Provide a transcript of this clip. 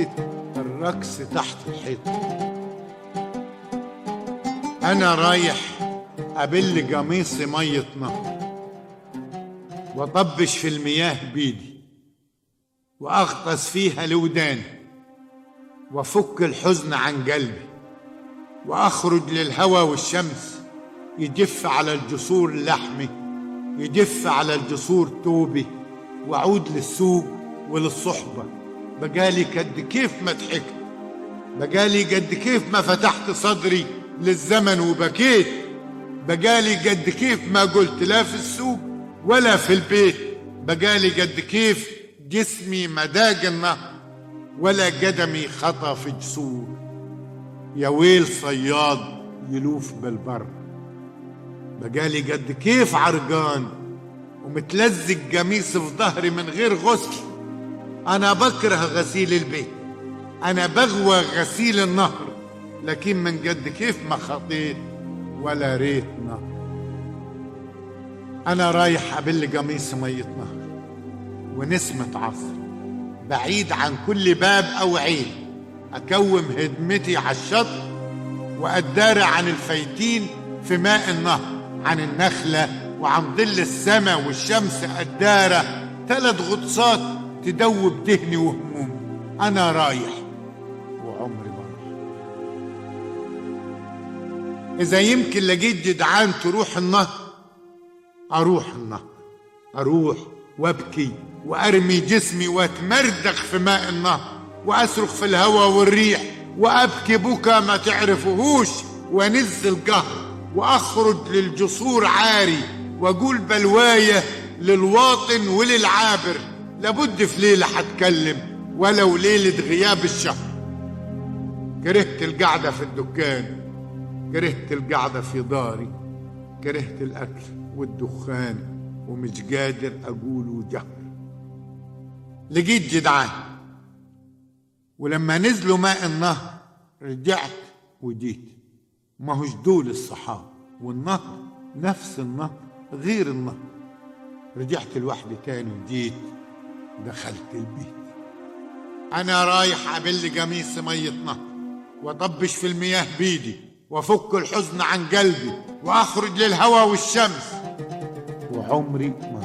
حتة الرقص تحت الحيط أنا رايح أبل قميصي مية نهر وأطبش في المياه بيدي وأغطس فيها لوداني وأفك الحزن عن قلبي وأخرج للهوى والشمس يجف على الجسور لحمي يجف على الجسور توبي وأعود للسوق وللصحبة. بقالي قد كيف ما ضحكت. بقالي قد كيف ما فتحت صدري للزمن وبكيت. بقالي قد كيف ما قلت لا في السوق ولا في البيت. بقالي قد كيف جسمي مداق النهر ولا قدمي خطى في جسور. يا ويل صياد يلوف بالبر. بقالي قد كيف عرقان ومتلزق قميص في ظهري من غير غسل. أنا بكره غسيل البيت. أنا بغوى غسيل النهر. لكن من قد كيف ما خطيت ولا ريت نهر. أنا رايح أبل قميص مية نهر ونسمة عصر. بعيد عن كل باب أو عين. أكوم هدمتي على الشط واداري عن الفايتين في ماء النهر. عن النخلة وعن ظل السماء والشمس أدارة ثلاث غطسات تدوب دهني وهمومي. أنا رايح. وعمري بروح إذا يمكن لقيت جدعان تروح النهر أروح النهر. أروح وأبكي وأرمي جسمي وأتمردغ في ماء النهر وأصرخ في الهوى والريح وأبكي بكى ما تعرفوهوش وأنزل قهر وأخرج للجسور عاري وأقول بلواية للواطن وللعابر. لابد في ليلة حتكلم ولو ليلة غياب الشهر. كرهت القعدة في الدكان كرهت القعدة في داري كرهت الأكل والدخان ومش قادر أقول جهر لقيت جدعان ولما نزلوا ماء النهر رجعت وجيت. ما هوش دول الصحاب والنهر نفس النهر غير النهر. رجعت لوحدي تاني وجيت. دخلت البيت. أنا رايح أبل قميص مية نهر وأطبش في المياه بيدي وأفك الحزن عن قلبي وأخرج للهوى والشمس. وعمري ما